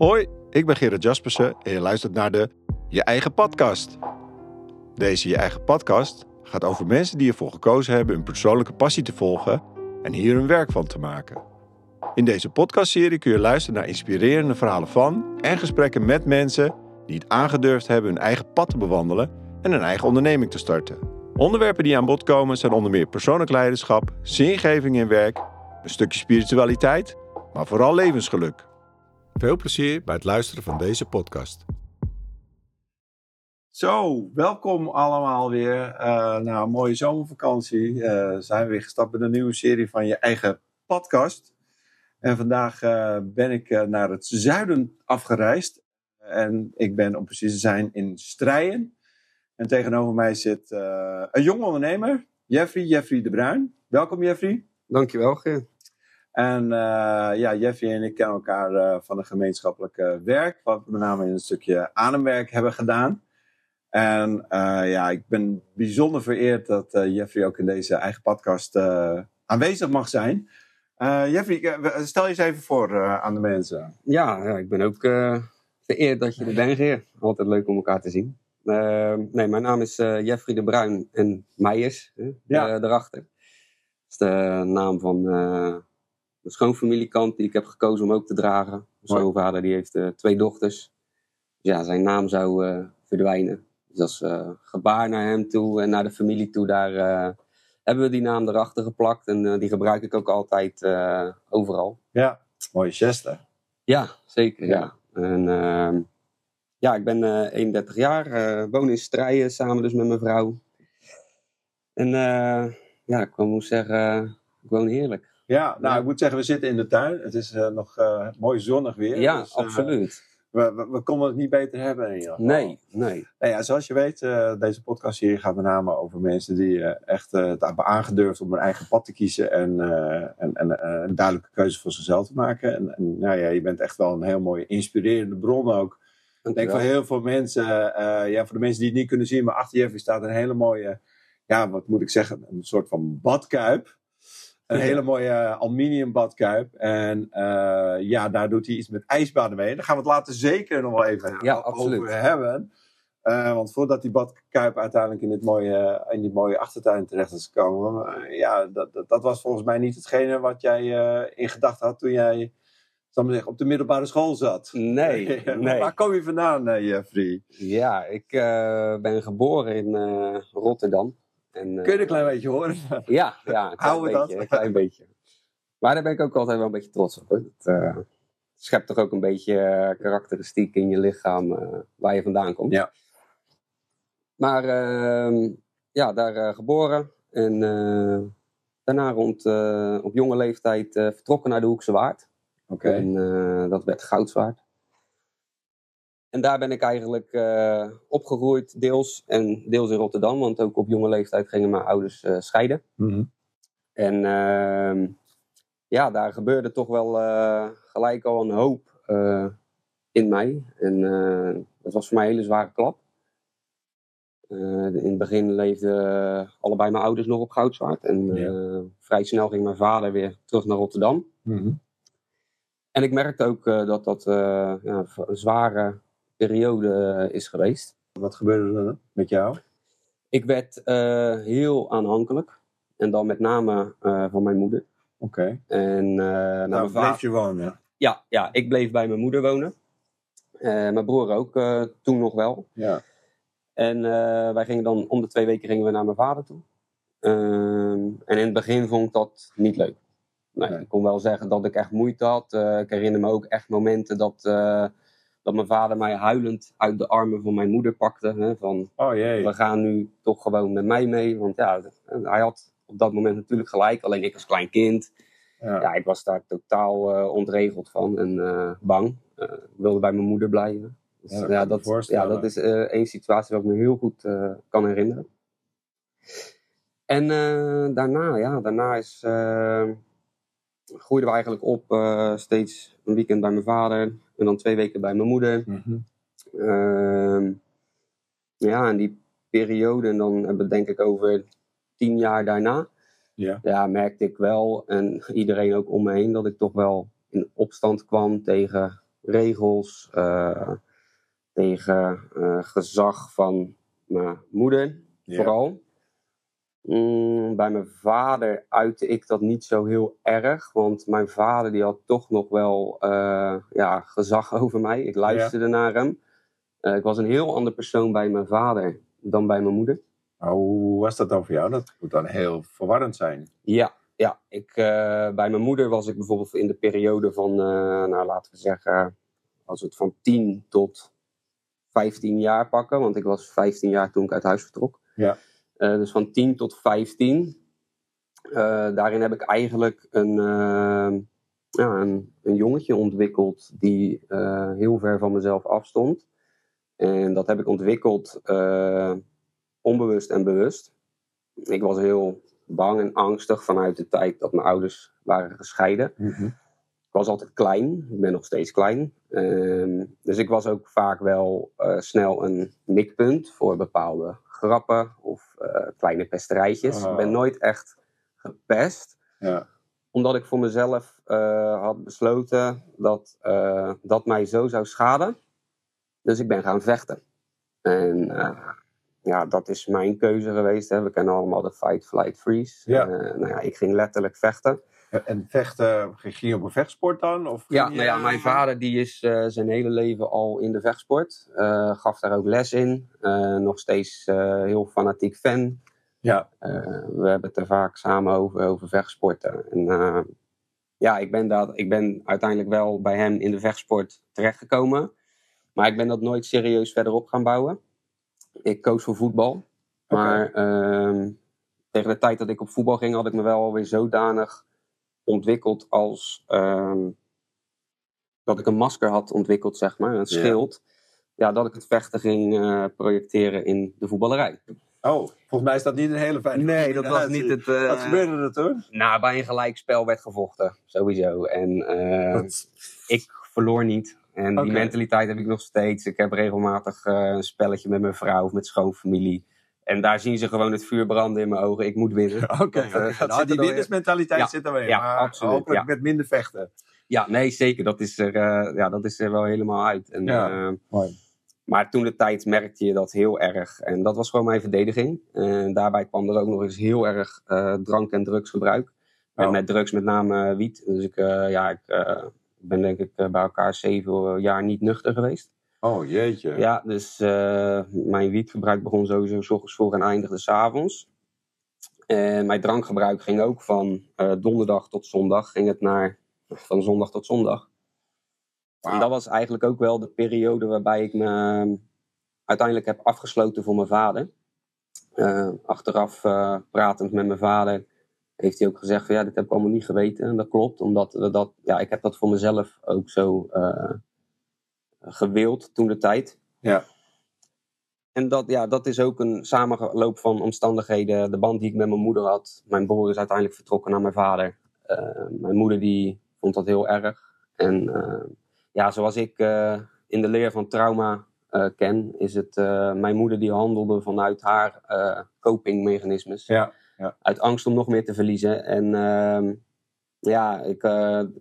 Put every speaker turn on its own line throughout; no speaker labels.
Hoi, ik ben Gerard Jaspersen en je luistert naar de Je Eigen Podcast. Deze Je Eigen Podcast gaat over mensen die ervoor gekozen hebben hun persoonlijke passie te volgen en hier hun werk van te maken. In deze podcastserie kun je luisteren naar inspirerende verhalen van en gesprekken met mensen die het aangedurfd hebben hun eigen pad te bewandelen en een eigen onderneming te starten. Onderwerpen die aan bod komen zijn onder meer persoonlijk leiderschap, zingeving in werk, een stukje spiritualiteit, maar vooral levensgeluk. Veel plezier bij het luisteren van deze podcast. Zo, welkom allemaal weer. Uh, nou, een mooie zomervakantie. Uh, zijn we weer gestapt met een nieuwe serie van je eigen podcast. En vandaag uh, ben ik naar het zuiden afgereisd. En ik ben om precies te zijn in Strijen. En tegenover mij zit een jong ondernemer, Jeffrey, Jeffrey de Bruin. Welkom Jeffrey.
Dankjewel Geert.
En uh, ja, Jeffrey en ik kennen elkaar uh, van een gemeenschappelijk uh, werk, wat we met name in een stukje ademwerk hebben gedaan. En uh, ja, ik ben bijzonder vereerd dat Jeffrey ook in deze eigen podcast aanwezig mag zijn. Jeffrey, stel je eens even voor aan de mensen.
Ja, ja ik ben ook vereerd dat je er bent, Geer. Altijd leuk om elkaar te zien. nee, mijn naam is Jeffrey de Bruin en Meijers, ja. daarachter. Dat is de naam van mijn schoonfamiliekant die ik heb gekozen om ook te dragen. Mijn schoonvader die heeft uh, twee dochters. Dus ja, zijn naam zou uh, verdwijnen. Dus als uh, gebaar naar hem toe en naar de familie toe, daar hebben we die naam erachter geplakt. En die gebruik ik ook altijd overal.
Ja, mooie geste.
Ja, zeker. Ja. En ehm, ja, ik ben 31 jaar, woon in Strijen samen dus met mijn vrouw. En ja, ik moet zeggen, ik woon heerlijk.
Ja, nou ik moet zeggen, we zitten in de tuin. Het is uh, nog uh, mooi zonnig weer.
Ja, dus, uh, absoluut.
We, we, we, konden het niet beter hebben in ieder
geval. Nee, nee.
Nou ja, zoals je weet, deze podcast hier gaat met name over mensen die echt het hebben aangedurfd om hun eigen pad te kiezen en, en, en een duidelijke keuze voor zichzelf te maken. En, en nou ja, je bent echt wel een heel mooie inspirerende bron ook. Ik denk voor heel veel mensen, ja, voor de mensen die het niet kunnen zien, maar achter Jeffrey staat een hele mooie, ja, wat moet ik zeggen, een soort van badkuip. Een hele mooie aluminium badkuip. En uh, ja, daar doet hij iets met ijsbaden mee. Daar gaan we het later zeker nog wel even
ja,
over hebben. Uh, want voordat die badkuip uiteindelijk in, dit mooie, in die mooie achtertuin terecht is gekomen. Uh, ja, dat, dat, dat, was volgens mij niet hetgene wat jij in gedachten had toen jij zal maar zeggen, op de middelbare school zat.
Nee, nee.
Waar kom je vandaan, Jeffrey?
Ja, ik ben geboren in Rotterdam.
En, Kun je een klein beetje horen?
Ja, ja een, klein beetje, een klein beetje. Maar daar ben ik ook altijd wel een beetje trots op. Het uh, schept toch ook een beetje uh, karakteristiek in je lichaam waar je vandaan komt.
Ja.
Maar ehm, ja, daar geboren. En daarna rond, op jonge leeftijd vertrokken naar de Hoekse Waard.
Oké.
En dat werd Goudzwaard. En daar ben ik eigenlijk uh, opgegroeid, deels. En deels in Rotterdam, want ook op jonge leeftijd gingen mijn ouders uh, scheiden.
Mm -hmm.
En uh, ja, daar gebeurde toch wel uh, gelijk al een hoop in mij. En dat was voor mij een hele zware klap. in het begin leefden allebei mijn ouders nog op Goudzwaard. En
ja.
vrij snel ging mijn vader weer terug naar Rotterdam.
Mm -hmm.
En ik merkte ook dat dat ja, een zware periode eh, is geweest.
Wat gebeurde er met jou?
Ik werd uh, heel aanhankelijk. En dan met name uh, van mijn moeder.
Oké. Okay.
En
nou, nou bleef je wonen?
Ja, ja, ik bleef bij mijn moeder wonen. mijn broer ook toen nog wel.
Ja.
En wij gingen dan om de twee weken gingen we naar mijn vader toe. Ehm, en in het begin vond ik dat niet leuk. Nee, nee. Ik kon wel zeggen dat ik echt moeite had. ik herinner me ook echt momenten dat dat mijn vader mij huilend uit de armen van mijn moeder pakte. Hè, van,
oh jee.
we gaan nu toch gewoon met mij mee. Want ja, hij had op dat moment natuurlijk gelijk. Alleen ik als klein kind. Ja, ja ik was daar totaal uh, ontregeld van en uh, bang. Uh, ik wilde bij mijn moeder blijven. Dus, ja, ja, dat, ja, dat is één situatie waar ik me heel goed kan herinneren. En daarna, ja, daarna is groeiden we eigenlijk op steeds een weekend bij mijn vader, en dan twee weken bij mijn moeder.
Mm -hmm.
uh, ja, en die periode, en dan hebben we denk ik over tien jaar daarna.
Ja.
ja, merkte ik wel, en iedereen ook om me heen, dat ik toch wel in opstand kwam tegen regels, eh, tegen eh, gezag van mijn moeder,
Ja.
vooral. Mm, bij mijn vader uitte ik dat niet zo heel erg, want mijn vader die had toch nog wel eh, ja, gezag over mij. Ik luisterde naar hem. Eh, ik was een heel ander persoon bij mijn vader dan bij mijn moeder.
Maar hoe was dat dan voor jou? Dat moet dan heel verwarrend zijn.
Ja, ja. Ik, eh, bij mijn moeder was ik bijvoorbeeld in de periode van, nou laten we zeggen, als we het van 10 tot 15 jaar pakken, want ik was 15 jaar toen ik uit huis vertrok.
Ja.
Eh, dus van 10 tot 15. eh, daarin heb ik eigenlijk een, eh, ja, een, een jongetje ontwikkeld die heel ver van mezelf afstond. En dat heb ik ontwikkeld onbewust en bewust. Ik was heel bang en angstig vanuit de tijd dat mijn ouders waren gescheiden. Ik was altijd klein, ik ben nog steeds klein. Ehm, dus ik was ook vaak wel snel een mikpunt voor bepaalde grappen of eh, kleine pesterijtjes.
Oh.
Ik ben nooit echt gepest,
Ja.
omdat ik voor mezelf eh, had besloten dat eh, dat mij zo zou schaden. Dus ik ben gaan vechten. En ja, dat is mijn keuze geweest. Hè. We kennen allemaal de fight, flight, freeze.
Ja.
Nou ja, ik ging letterlijk vechten.
En vechten, ging je op een vechtsport dan? Of
Ja, nou ja, mijn vader die is eh, zijn hele leven al in de vechtsport. Eh, gaf daar ook les in. Eh, nog steeds heel fanatiek fan.
Ja,
we hebben het er vaak samen over, over vechtsporten. En ja, ik ben, dat, ik ben uiteindelijk wel bij hem in de vechtsport terechtgekomen. Maar ik ben dat nooit serieus verder op gaan bouwen. Ik koos voor voetbal. Maar ehm, tegen de tijd dat ik op voetbal ging, had ik me wel alweer zodanig ontwikkeld als ehm, dat ik een masker had ontwikkeld, zeg maar, een schild. Ja, dat ik het vechten ging eh, projecteren in de voetballerij.
Oh, volgens mij is dat niet een hele fijne
Nee, dat was niet het. eh,
Wat gebeurde er toen?
Nou, bij een gelijkspel werd gevochten, sowieso. En eh, ik verloor niet. En die mentaliteit heb ik nog steeds. Ik heb regelmatig een spelletje met mijn vrouw of met schoonfamilie. En daar zien ze gewoon het vuur branden in mijn ogen. Ik moet winnen.
Oké,
eh,
zit die
er
winnersmentaliteit
Ja,
zit er wel in.
ja,
maar
absoluut,
hopelijk
ja.
met minder vechten.
Ja, nee, zeker. Dat is er, eh, ja, dat is er wel helemaal uit. En,
Ja.
eh,
Mooi.
maar toen de tijd merkte je dat heel erg. En dat was gewoon mijn verdediging. En daarbij kwam er ook nog eens heel erg drank- en drugsgebruik. En
Oh.
met drugs met name wiet. Dus ik, ja, ik ben denk ik bij elkaar zeven jaar niet nuchter geweest.
Oh, jeetje.
Ja, dus eh, mijn wietgebruik begon sowieso 's ochtends vroeg en eindigde 's avonds. En mijn drankgebruik ging ook van eh, donderdag tot zondag. Ging het naar van zondag tot zondag. En dat was eigenlijk ook wel de periode waarbij ik me eh, uiteindelijk heb afgesloten voor mijn vader. Eh, achteraf pratend met mijn vader heeft hij ook gezegd van ja, dit heb ik allemaal niet geweten. En dat klopt, omdat dat, ja, ik heb dat voor mezelf ook zo gewild toen de tijd.
Ja.
En dat, ja, dat is ook een samenloop van omstandigheden. De band die ik met mijn moeder had. Mijn broer is uiteindelijk vertrokken naar mijn vader. Eh, mijn moeder die vond dat heel erg. En eh, ja, zoals ik eh, in de leer van trauma ken, is het mijn moeder die handelde vanuit haar copingmechanismes.
Ja.
Uit angst om nog meer te verliezen. En ehm, ja, ik,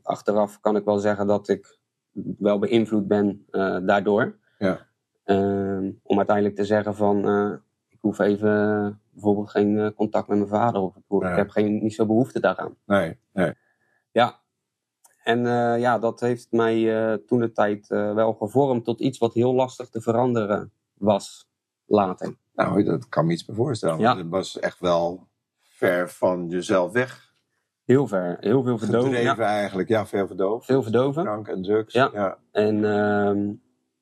achteraf kan ik wel zeggen dat ik wel beïnvloed ben eh, daardoor.
Ja.
Ehm, om uiteindelijk te zeggen van, eh, ik hoef even eh, bijvoorbeeld geen contact met mijn vader. Of ik,
Ja.
heb geen, niet zo behoefte daaraan.
Nee, nee.
Ja. En ja, dat heeft mij toen de tijd wel gevormd tot iets wat heel lastig te veranderen was later.
Nou, dat kan me iets bij voorstellen.
Ja.
Het was echt wel ver van jezelf weg.
Heel ver, heel veel verdoven.
Gedreven
Ja,
eigenlijk. Ja, ver verdoofd.
veel verdoven.
Drank en drugs.
Ja.
ja.
En ehm,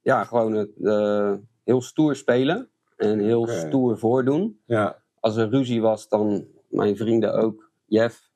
ja, gewoon het, eh, heel stoer spelen en heel stoer voordoen.
Ja.
Als er ruzie was, dan mijn vrienden ook. Jeff,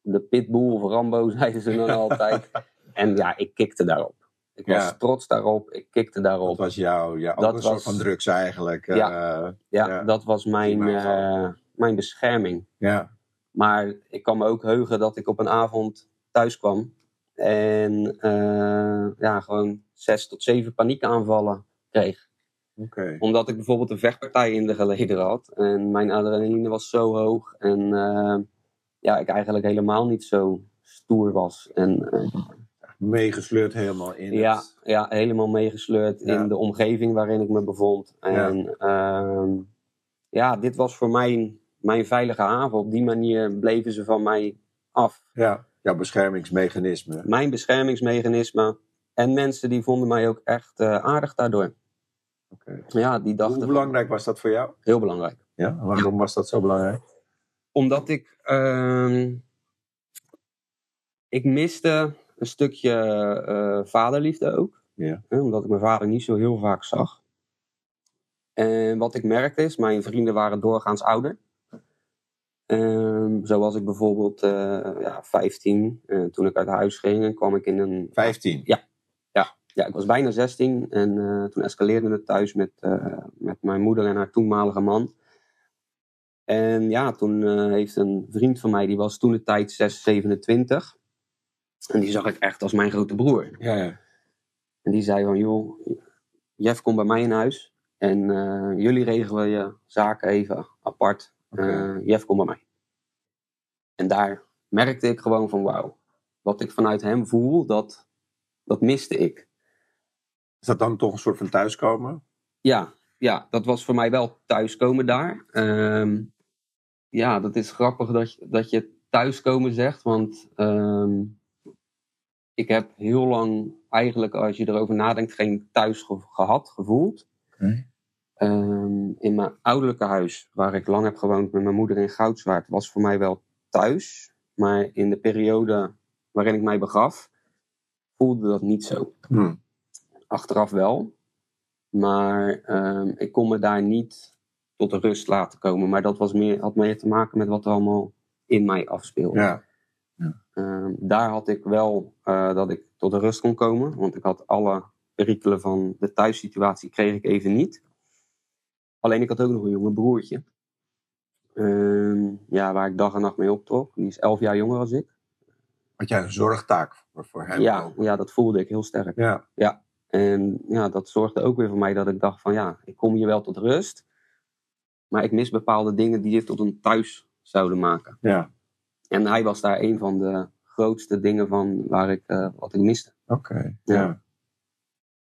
de pitbull of Rambo, zeiden ze dan altijd. En ja, ik kikte daarop. Ik was
Ja.
trots daarop, ik kikte
Dat
daarop.
was jouw, ja,
Dat
een soort van drugs eigenlijk.
Ja.
eh,
ja,
ja.
dat was mijn, eh, mijn bescherming.
ja.
Maar ik kan me ook heugen dat ik op een avond thuis kwam. En eh, ja, gewoon zes tot zeven paniekaanvallen kreeg.
Oké.
Omdat ik bijvoorbeeld een vechtpartij in de geleden had. En mijn adrenaline was zo hoog. En eh, ja, ik eigenlijk helemaal niet zo stoer was. En eh,
meegesleurd helemaal in
Ja,
het...
ja, helemaal meegesleurd
Ja.
in de omgeving waarin ik me bevond. En ja, ja dit was voor mij mijn veilige haven. Op die manier bleven ze van mij af.
Ja, jouw beschermingsmechanisme.
Mijn beschermingsmechanisme. En mensen die vonden mij ook echt eh, aardig daardoor.
Oké.
Ja, die dachten...
Hoe belangrijk was dat voor jou?
Heel belangrijk.
Ja, waarom was dat zo belangrijk?
Omdat ik... ehm, ik miste een stukje eh, vaderliefde ook.
Ja.
Hè, omdat ik mijn vader niet zo heel vaak zag. En wat ik merkte is, mijn vrienden waren doorgaans ouder. Ehm, zo was ik bijvoorbeeld eh, ja, 15. eh, toen ik uit huis ging, en kwam ik in een
15.
ja, ik was bijna 16 en eh, toen escaleerde het thuis met, met mijn moeder en haar toenmalige man. En ja, toen heeft een vriend van mij, die was toen de tijd 6, 27. En die zag ik echt als mijn grote broer.
Ja, ja.
En die zei van, joh, Jeff komt bij mij in huis. En jullie regelen je zaken even apart.
Oké.
Eh, Jeff komt bij mij. En daar merkte ik gewoon van, wauw. Wat ik vanuit hem voel, dat, dat miste ik.
Is dat dan toch een soort van thuiskomen?
Ja, ja, dat was voor mij wel thuiskomen daar. Ehm, ja, dat is grappig dat je, dat je thuiskomen zegt, want ehm, ik heb heel lang eigenlijk, als je erover nadenkt, geen thuis ge- gehad, gevoeld.
Oké.
Ehm, in mijn ouderlijke huis, waar ik lang heb gewoond met mijn moeder in Goudswaard, was voor mij wel thuis. Maar in de periode waarin ik mij begaf, voelde dat niet zo
Hm.
achteraf wel. Maar ehm, ik kon me daar niet tot de rust laten komen. Maar dat was meer, had meer te maken met wat er allemaal in mij afspeelde.
Ja.
Ehm, daar had ik wel eh, dat ik tot de rust kon komen. Want ik had alle perikelen van de thuissituatie kreeg ik even niet. Alleen ik had ook nog een jonge broertje. Ehm, ja, waar ik dag en nacht mee optrok. Die is elf jaar jonger als ik.
Had jij een zorgtaak voor, voor hem?
Ja,
ook?
ja, dat voelde ik heel sterk.
Ja.
En ja, dat zorgde ook weer voor mij dat ik dacht van ja, ik kom hier wel tot rust. Maar ik mis bepaalde dingen die het tot een thuis zouden maken.
Ja.
En hij was daar een van de grootste dingen van waar ik, eh, wat ik miste.
Oké.
Ja.
Ja.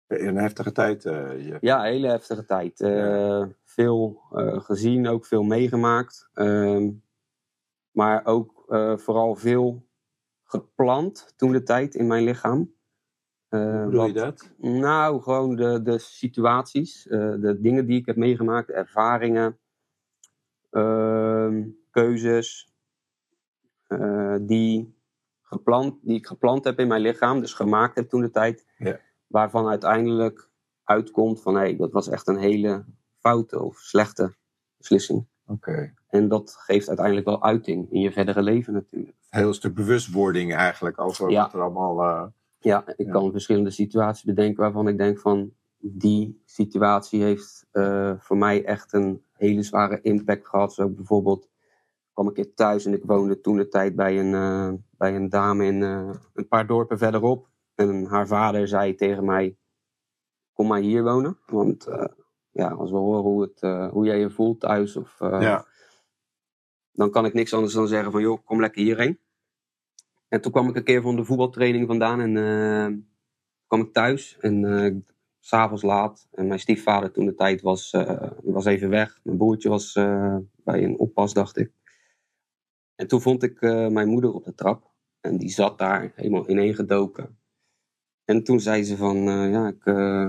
Een heftige tijd. eh, je.
Ja, hele heftige tijd. Eh, Veel eh, gezien, ook veel meegemaakt. Ehm, maar ook eh, vooral veel gepland toen de tijd in mijn lichaam. Eh,
Hoe bedoel je dat?
Nou, gewoon de, de situaties, eh, de dingen die ik heb meegemaakt, ervaringen, ehm, keuzes, eh, die, gepland, die ik gepland heb in mijn lichaam, dus gemaakt heb toen de tijd,
Ja.
Waarvan uiteindelijk uitkomt van hé, hey, dat was echt een hele foute of slechte beslissing.
Oké.
En dat geeft uiteindelijk wel uiting in je verdere leven natuurlijk.
Een heel stuk bewustwording eigenlijk over
Ja.
wat er allemaal... eh,
Ja, ik
Ja.
kan verschillende situaties bedenken waarvan ik denk van die situatie heeft eh, voor mij echt een hele zware impact gehad. Zo bijvoorbeeld kwam ik een keer thuis en ik woonde toen de tijd bij een, eh, bij een dame in een paar dorpen verderop. En haar vader zei tegen mij, kom maar hier wonen. Want eh, ja, als we horen hoe, het, eh, hoe jij je voelt thuis, of, eh,
ja.
dan kan ik niks anders dan zeggen van joh, kom lekker hierheen. En toen kwam ik een keer van de voetbaltraining vandaan en kwam ik thuis. En s s'avonds laat. En mijn stiefvader toen de tijd was, was even weg. Mijn broertje was bij een oppas, dacht ik. En toen vond ik mijn moeder op de trap. En die zat daar helemaal ineengedoken. En toen zei ze van, eh, ja, ik, eh,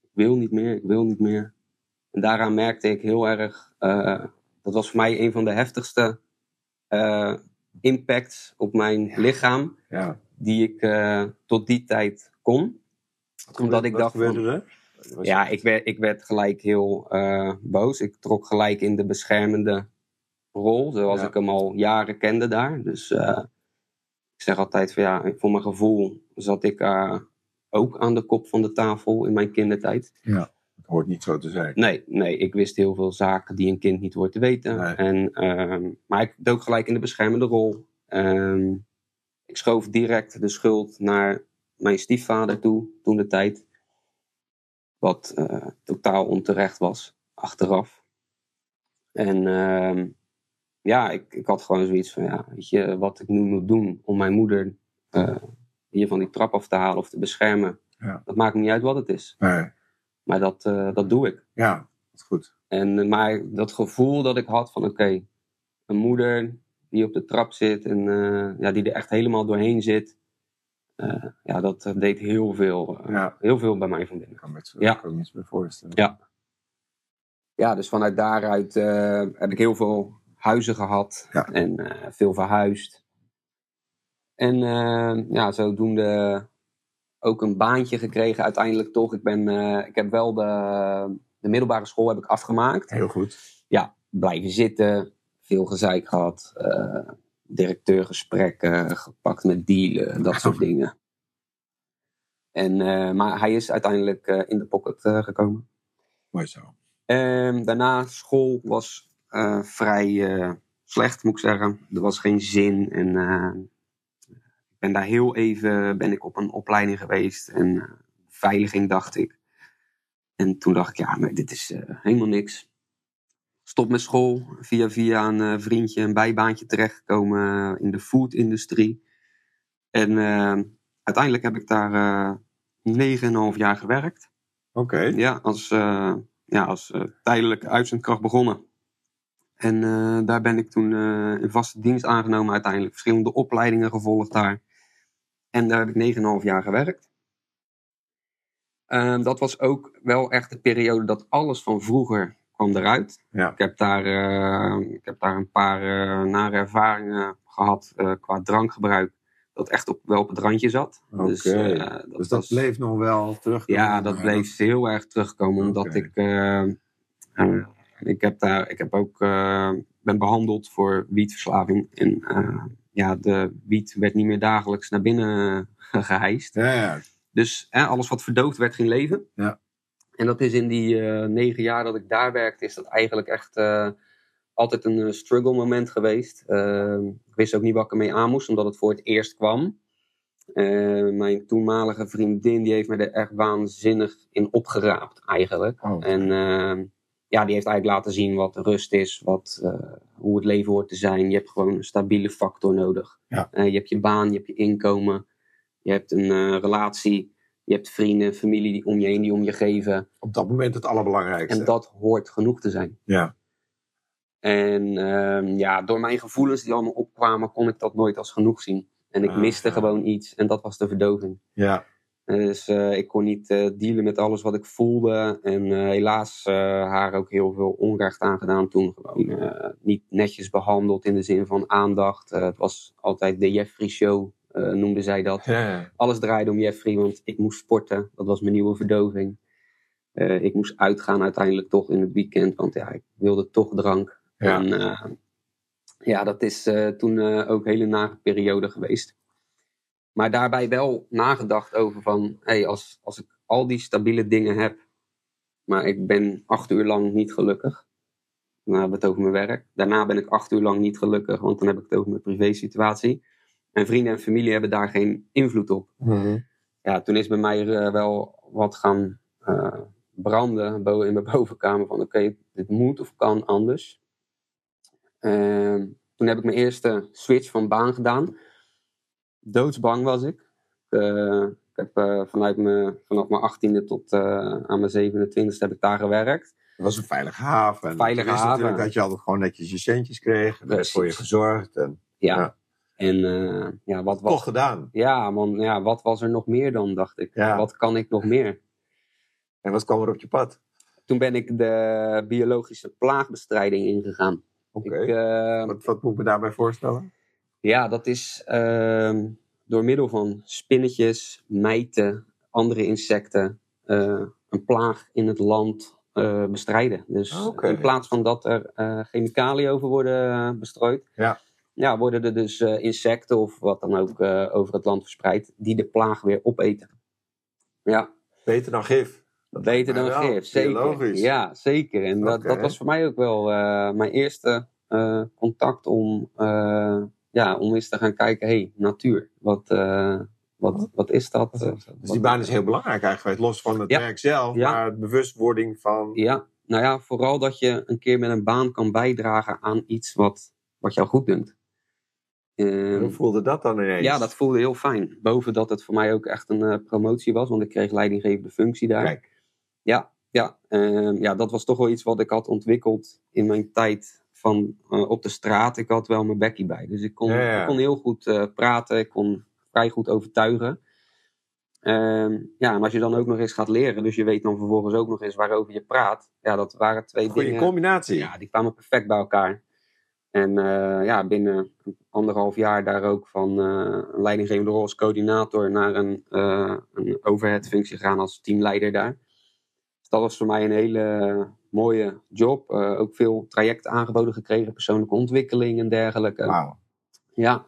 ik wil niet meer, ik wil niet meer. En daaraan merkte ik heel erg, eh, dat was voor mij een van de heftigste impacts op mijn lichaam
ja.
die ik tot die tijd kon. Omdat ik
Wat
dacht van,
er?
Ja, ik werd, ik werd gelijk heel boos. Ik trok gelijk in de beschermende rol, zoals
Ja.
ik hem al jaren kende daar. Dus ik zeg altijd van ja, voor mijn gevoel zat ik ook aan de kop van de tafel in mijn kindertijd.
Het hoort niet zo te zijn.
Nee, nee, ik wist heel veel zaken die een kind niet hoort te weten.
Nee.
En, ehm, maar ik dook gelijk in de beschermende rol. Ehm, ik schoof direct de schuld naar mijn stiefvader toe, toen de tijd. Wat eh, totaal onterecht was, achteraf. En ehm, ja, ik, ik had gewoon zoiets van, ja, weet je, wat ik nu moet doen om mijn moeder eh, hier van die trap af te halen of te beschermen.
Ja.
Dat maakt me niet uit wat het is.
Nee.
Maar dat, eh, dat doe ik.
Ja, dat is goed.
En, eh, maar dat gevoel dat ik had van oké, een moeder die op de trap zit en eh, ja, die er echt helemaal doorheen zit. eh, ja, dat deed heel veel, eh,
Ja.
heel veel bij mij van binnen.
Ik kan me
Ja.
iets meer voorstellen.
Ja. Ja, dus vanuit daaruit eh, heb ik heel veel huizen gehad
Ja.
en eh, veel verhuisd. En eh, ja, zodoende ook een baantje gekregen uiteindelijk toch. Ik, ben, eh, ik heb wel de, de middelbare school heb ik afgemaakt.
Heel goed.
Ja, blijven zitten, veel gezeik gehad, eh, directeurgesprekken, gepakt met dealen, dat soort dingen. En, eh, maar hij is uiteindelijk in de pocket gekomen.
Mooi zo.
Ehm, daarna, school was vrij slecht, moet ik zeggen. Er was geen zin. En ben daar heel even ben ik op een opleiding geweest. En eh, veiliging, dacht ik. En toen dacht ik, ja, maar dit is eh, helemaal niks. Stop met school. Via via een eh, vriendje een bijbaantje terechtgekomen in de food-industrie. En uiteindelijk heb ik daar eh 9,5 jaar gewerkt.
Oké.
Ja, als, eh, ja, als tijdelijke uitzendkracht begonnen. En daar ben ik toen in vaste dienst aangenomen uiteindelijk. Verschillende opleidingen gevolgd daar. En daar heb ik 9,5 jaar gewerkt. Ehm, dat was ook wel echt de periode dat alles van vroeger kwam eruit.
Ja.
Ik heb daar, eh, ik heb daar een paar eh, nare ervaringen gehad eh, qua drankgebruik. Dat echt op, wel op het randje zat. Dus, eh, dat
Dus dat
was-
bleef nog wel terug.
ja, dat bleef heel erg terugkomen. Omdat ik. eh, eh, ik heb daar. Ik heb ook. ben behandeld voor wietverslaving. Eh, ja, de wiet werd niet meer dagelijks naar binnen eh, gehijst.
Ja, ja.
Dus hè, alles wat verdoofd werd, ging leven.
Ja.
En dat is in die eh, negen jaar dat ik daar werkte, is dat eigenlijk echt eh, altijd een struggle moment geweest. Eh, ik wist ook niet wat ik ermee aan moest, omdat het voor het eerst kwam. Eh, mijn toenmalige vriendin, die heeft me er echt waanzinnig in opgeraapt eigenlijk.
Oh.
En ja, die heeft eigenlijk laten zien wat rust is, wat, eh, hoe het leven hoort te zijn. Je hebt gewoon een stabiele factor nodig.
Ja.
Eh, je hebt je baan, je hebt je inkomen, je hebt een eh, relatie, je hebt vrienden, familie die om je heen, die om je geven.
Op dat moment het allerbelangrijkste.
En dat hoort genoeg te zijn.
Ja.
En ehm, ja, door mijn gevoelens die allemaal opkwamen, kon ik dat nooit als genoeg zien. En ik
Ah,
miste
ja.
gewoon iets en dat was de verdoving.
Ja.
Dus eh, ik kon niet eh, dealen met alles wat ik voelde. En eh, helaas haar ook heel veel onrecht aangedaan toen. Gewoon niet netjes behandeld in de zin van aandacht. Het was altijd de Jeffrey Show, noemde zij dat.
Ja.
Alles draaide om Jeffrey, want ik moest sporten. Dat was mijn nieuwe verdoving. Ik moest uitgaan uiteindelijk toch in het weekend, want ja, ik wilde toch drank.
Ja.
En ja, dat is toen ook een hele nare periode geweest. Maar daarbij wel nagedacht over van, hey, als, als ik al die stabiele dingen heb, maar ik ben acht uur lang niet gelukkig. Dan hebben we het over mijn werk. Daarna ben ik acht uur lang niet gelukkig, want dan heb ik het over mijn privésituatie. En vrienden en familie hebben daar geen invloed op
Mhm.
ja, toen is bij mij eh, wel wat gaan eh, branden in mijn bovenkamer. Van oké, dit moet of kan anders. Ehm, toen heb ik mijn eerste switch van baan gedaan. Doodsbang was ik. Eh, ik heb eh, vanuit mijn, vanaf mijn 18e tot eh, aan mijn 27e heb ik daar gewerkt.
Het was een veilige haven. En
Veilige
je
haven.
natuurlijk dat je altijd gewoon netjes je centjes kreeg. En er werd
Precies.
voor je gezorgd. En
Ja.
Ja.
En ja, wat was
toch gedaan.
Ja, man, ja, wat was er nog meer dan, dacht ik.
Ja.
Wat kan ik nog meer?
En wat kwam er op je pad?
Toen ben ik de biologische plaagbestrijding ingegaan.
Oké. Wat, wat moet ik me daarbij voorstellen?
Ja, dat is ehm, door middel van spinnetjes, mijten, andere insecten, eh, een plaag in het land eh, bestrijden. Dus
Oké.
in plaats van dat er eh, chemicaliën over worden bestrooid,
Ja.
ja, worden er dus insecten of wat dan ook over het land verspreid, die de plaag weer opeten. Ja,
Beter dan gif. Dat
Beter dan
wel.
gif, zeker.
Biologisch.
Ja, zeker. En dat, dat was voor mij ook wel mijn eerste contact om, ja, om eens te gaan kijken, hey, natuur, wat, eh, wat, wat is dat? Eh,
Dus die baan is heel belangrijk eigenlijk. Los van het
Ja.
werk zelf.
Ja.
Maar bewustwording van...
Ja, nou ja, vooral dat je een keer met een baan kan bijdragen aan iets wat, wat jou goed doet. Ehm,
Hoe voelde dat dan ineens?
ja, dat voelde heel fijn. Boven dat het voor mij ook echt een eh, promotie was, want ik kreeg leidinggevende functie daar.
Kijk,
Ja, ja, ehm, ja, dat was toch wel iets wat ik had ontwikkeld in mijn tijd van eh, op de straat. Ik had wel mijn bekkie bij. Dus ik kon,
Ja, ja.
ik kon heel goed eh, praten. Ik kon vrij goed overtuigen. Ehm, ja, en als je dan ook nog eens gaat leren, dus je weet dan vervolgens ook nog eens waarover je praat. Ja, dat waren twee
goede
dingen.
combinatie.
Ja, die kwamen perfect bij elkaar. En eh, ja, binnen anderhalf jaar daar ook van een leidinggevende rol als coördinator naar een, een overhead functie gegaan als teamleider daar. Dat was voor mij een hele mooie job. Eh, ook veel trajecten aangeboden gekregen, persoonlijke ontwikkeling en dergelijke. Ja,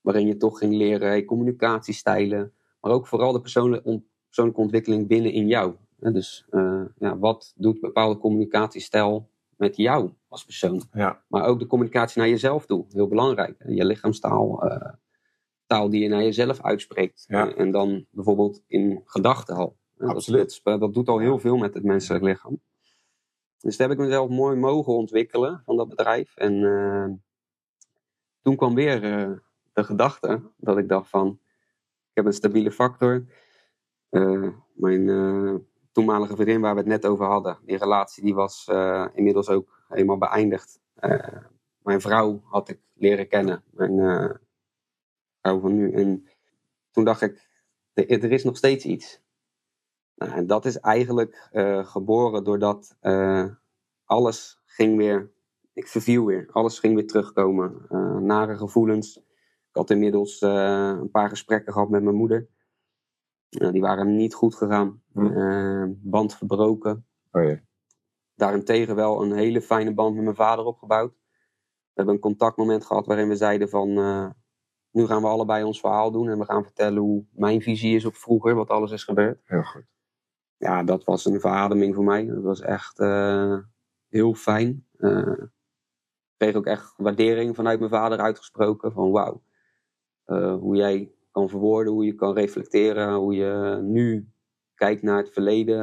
waarin je toch ging leren hey, communicatiestijlen, maar ook vooral de persoonlijke, on- persoonlijke ontwikkeling binnen in jou. Dus eh, ja, wat doet bepaalde communicatiestijl met jou als persoon?
Ja.
Maar ook de communicatie naar jezelf toe, heel belangrijk. Je lichaamstaal, eh, taal die je naar jezelf uitspreekt.
Ja.
En dan bijvoorbeeld in gedachten al.
Absoluut.
Dat, dat doet al heel veel met het menselijk lichaam. Dus daar heb ik mezelf mooi mogen ontwikkelen van dat bedrijf. En eh, toen kwam weer eh, de gedachte dat ik dacht van, ik heb een stabiele factor. Eh, mijn toenmalige vriendin waar we het net over hadden, die relatie die was inmiddels ook helemaal beëindigd. Mijn vrouw had ik leren kennen, mijn vrouw van nu. En toen dacht ik, er, er is nog steeds iets. Nou, en dat is eigenlijk eh, geboren doordat eh, alles ging weer, ik verviel weer, alles ging weer terugkomen. Eh, nare gevoelens. Ik had inmiddels een paar gesprekken gehad met mijn moeder. Nou, die waren niet goed gegaan.
Hm.
Band verbroken.
Oh, ja.
Daarentegen wel een hele fijne band met mijn vader opgebouwd. We hebben een contactmoment gehad waarin we zeiden van... nu gaan we allebei ons verhaal doen en we gaan vertellen hoe mijn visie is op vroeger, wat alles is gebeurd.
Heel goed.
Ja, dat was een verademing voor mij. Dat was echt eh, heel fijn. Eh, ik kreeg ook echt waardering vanuit mijn vader uitgesproken. Van wauw, eh, hoe jij kan verwoorden, hoe je kan reflecteren, hoe je nu kijkt naar het verleden.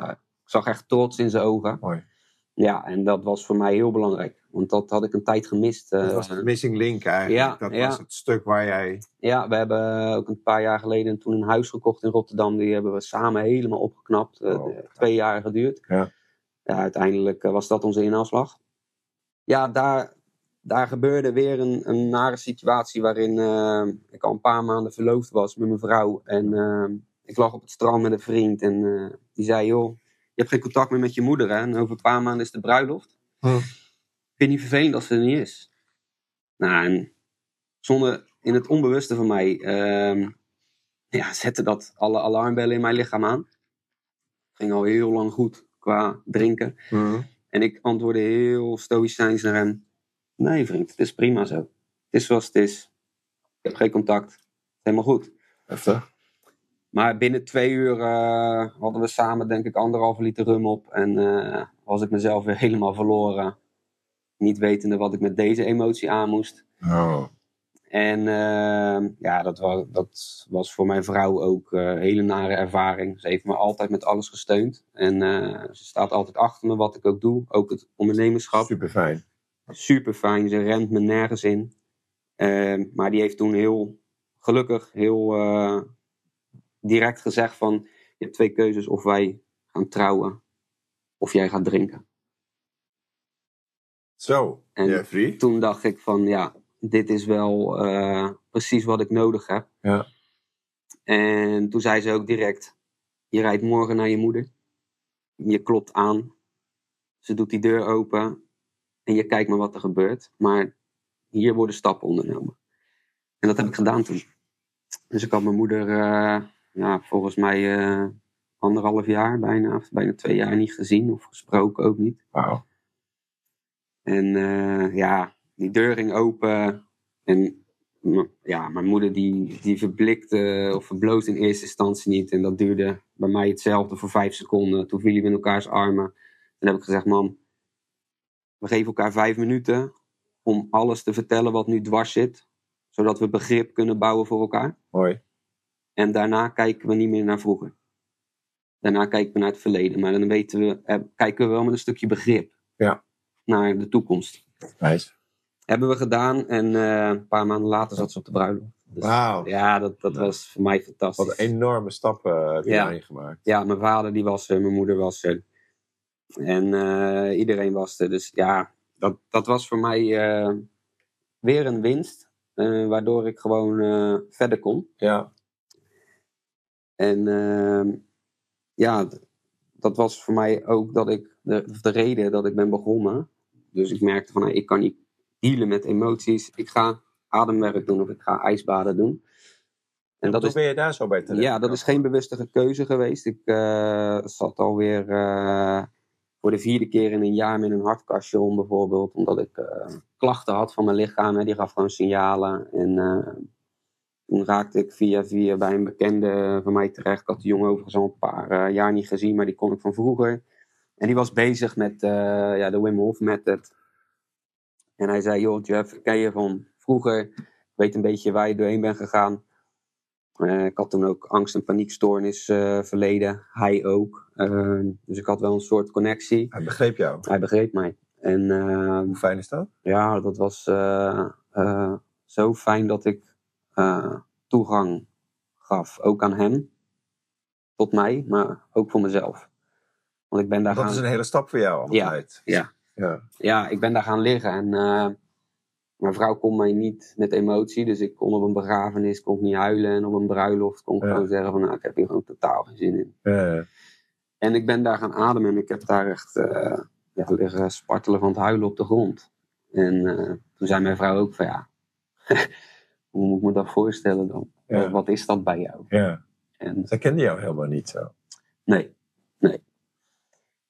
Ik zag echt trots in zijn ogen.
Mooi.
Ja, en dat was voor mij heel belangrijk. Want dat had ik een tijd gemist.
Dat
eh,
was de missing link eigenlijk.
ja,
dat
ja.
was het stuk waar jij...
Ja, we hebben ook een paar jaar geleden toen een huis gekocht in Rotterdam. Die hebben we samen helemaal opgeknapt. Eh,
Oh, fijn.
twee jaar geduurd.
Ja.
Ja, uiteindelijk eh, was dat onze inhaalslag. Ja, daar, daar gebeurde weer een, een nare situatie waarin eh, ik al een paar maanden verloofd was met mijn vrouw. En eh, ik lag op het strand met een vriend en eh, die zei, joh, je hebt geen contact meer met je moeder hè? en over een paar maanden is de bruiloft.
Hm.
Vind je niet vervelend als ze er niet is? Nou, en zonder in het onbewuste van mij ehm, ja, zette dat alle alarmbellen in mijn lichaam aan. Ging al heel lang goed qua drinken. En ik antwoordde heel stoïcijns naar hem. Nee vriend, het is prima zo. Het is zoals het is. Ik heb geen contact. Helemaal goed.
Heftig.
Maar binnen twee uur eh, hadden we samen denk ik anderhalve liter rum op. En eh, was ik mezelf weer helemaal verloren. Niet wetende wat ik met deze emotie aan moest.
Oh.
En eh, ja, dat was, dat was voor mijn vrouw ook een hele nare ervaring. Ze heeft me altijd met alles gesteund. En ze staat altijd achter me, wat ik ook doe. Ook het ondernemerschap.
Super fijn.
Super fijn. Ze rent me nergens in. Maar die heeft toen heel gelukkig, heel direct gezegd van... Je hebt twee keuzes, of wij gaan trouwen, of jij gaat drinken.
Zo,
En
Jeffrey.
toen dacht ik van ja, dit is wel eh, precies wat ik nodig heb.
Ja.
En toen zei ze ook direct, je rijdt morgen naar je moeder. Je klopt aan. Ze doet die deur open. En je kijkt maar wat er gebeurt. Maar hier worden stappen ondernomen. En dat heb ik gedaan toen. Dus ik had mijn moeder, eh, ja, volgens mij eh, anderhalf jaar bijna, of bijna twee jaar niet gezien of gesproken ook niet.
Wauw.
En eh, ja, die deur ging open. En ja, mijn moeder die, die verblikte of verbloot in eerste instantie niet. En dat duurde bij mij hetzelfde voor vijf seconden. Toen vielen we in elkaars armen. Toen heb ik gezegd, mam, we geven elkaar vijf minuten om alles te vertellen wat nu dwars zit. Zodat we begrip kunnen bouwen voor elkaar.
Mooi.
En daarna kijken we niet meer naar vroeger. Daarna kijken we naar het verleden. Maar dan weten we, eh, kijken we wel met een stukje begrip
Ja.
naar de toekomst.
Nice.
Hebben we gedaan. En eh, een paar maanden later zat ze op de bruiloft. Dus,
Wauw.
Ja, dat, dat was voor mij fantastisch.
Wat een enorme stappen heb je
Ja.
daarin gemaakt.
Ja, mijn vader die was er, mijn moeder was er. En eh, iedereen was er. Dus ja, dat, dat was voor mij eh, weer een winst. eh, waardoor ik gewoon eh, verder kon.
Ja.
En ehm, ja, dat was voor mij ook dat ik de, de reden dat ik ben begonnen. Dus ik merkte van, nou, ik kan niet dealen met emoties. Ik ga ademwerk doen of ik ga ijsbaden doen. En dat
Hoe
is
ben je daar zo bij terecht?
Ja, dat is geen bewuste keuze geweest. Ik eh, zat alweer eh voor de vierde keer in een jaar met een hartkastje om bijvoorbeeld. Omdat ik eh, klachten had van mijn lichaam. Hè, die gaf gewoon signalen. En toen raakte ik via via bij een bekende van mij terecht. Ik had die jongen overigens al een paar eh, jaar niet gezien, maar die kon ik van vroeger. En die was bezig met eh, ja, de Wim Hof method. En hij zei, joh Jeff, ken je van vroeger. Ik weet een beetje waar je doorheen bent gegaan. Eh, ik had toen ook angst- en paniekstoornis verleden. Hij ook. Eh, dus ik had wel een soort connectie.
Hij begreep jou.
Hij begreep mij. En
Hoe fijn is dat?
ja, dat was zo fijn dat ik eh, toegang gaf. Ook aan hem. Tot mij, maar ook voor mezelf. Want ik ben daar
Dat
gaan...
is een hele stap voor jou
Ja,
altijd.
ja.
ja.
ja, ik ben daar gaan liggen. En eh, mijn vrouw kon mij niet met emotie. Dus ik kon op een begrafenis kon ik niet huilen. En op een bruiloft kon ik
Ja.
gewoon zeggen van... Nou, ik heb hier gewoon totaal geen zin in.
Eh,
En ik ben daar gaan ademen. En ik heb daar echt eh, ja, liggen spartelen van het huilen op de grond. En toen zei mijn vrouw ook van ja... hoe moet ik me dat voorstellen dan?
Ja.
Wat, is dat bij jou?
ja.
En
Zij kende jou helemaal niet zo.
Nee, nee.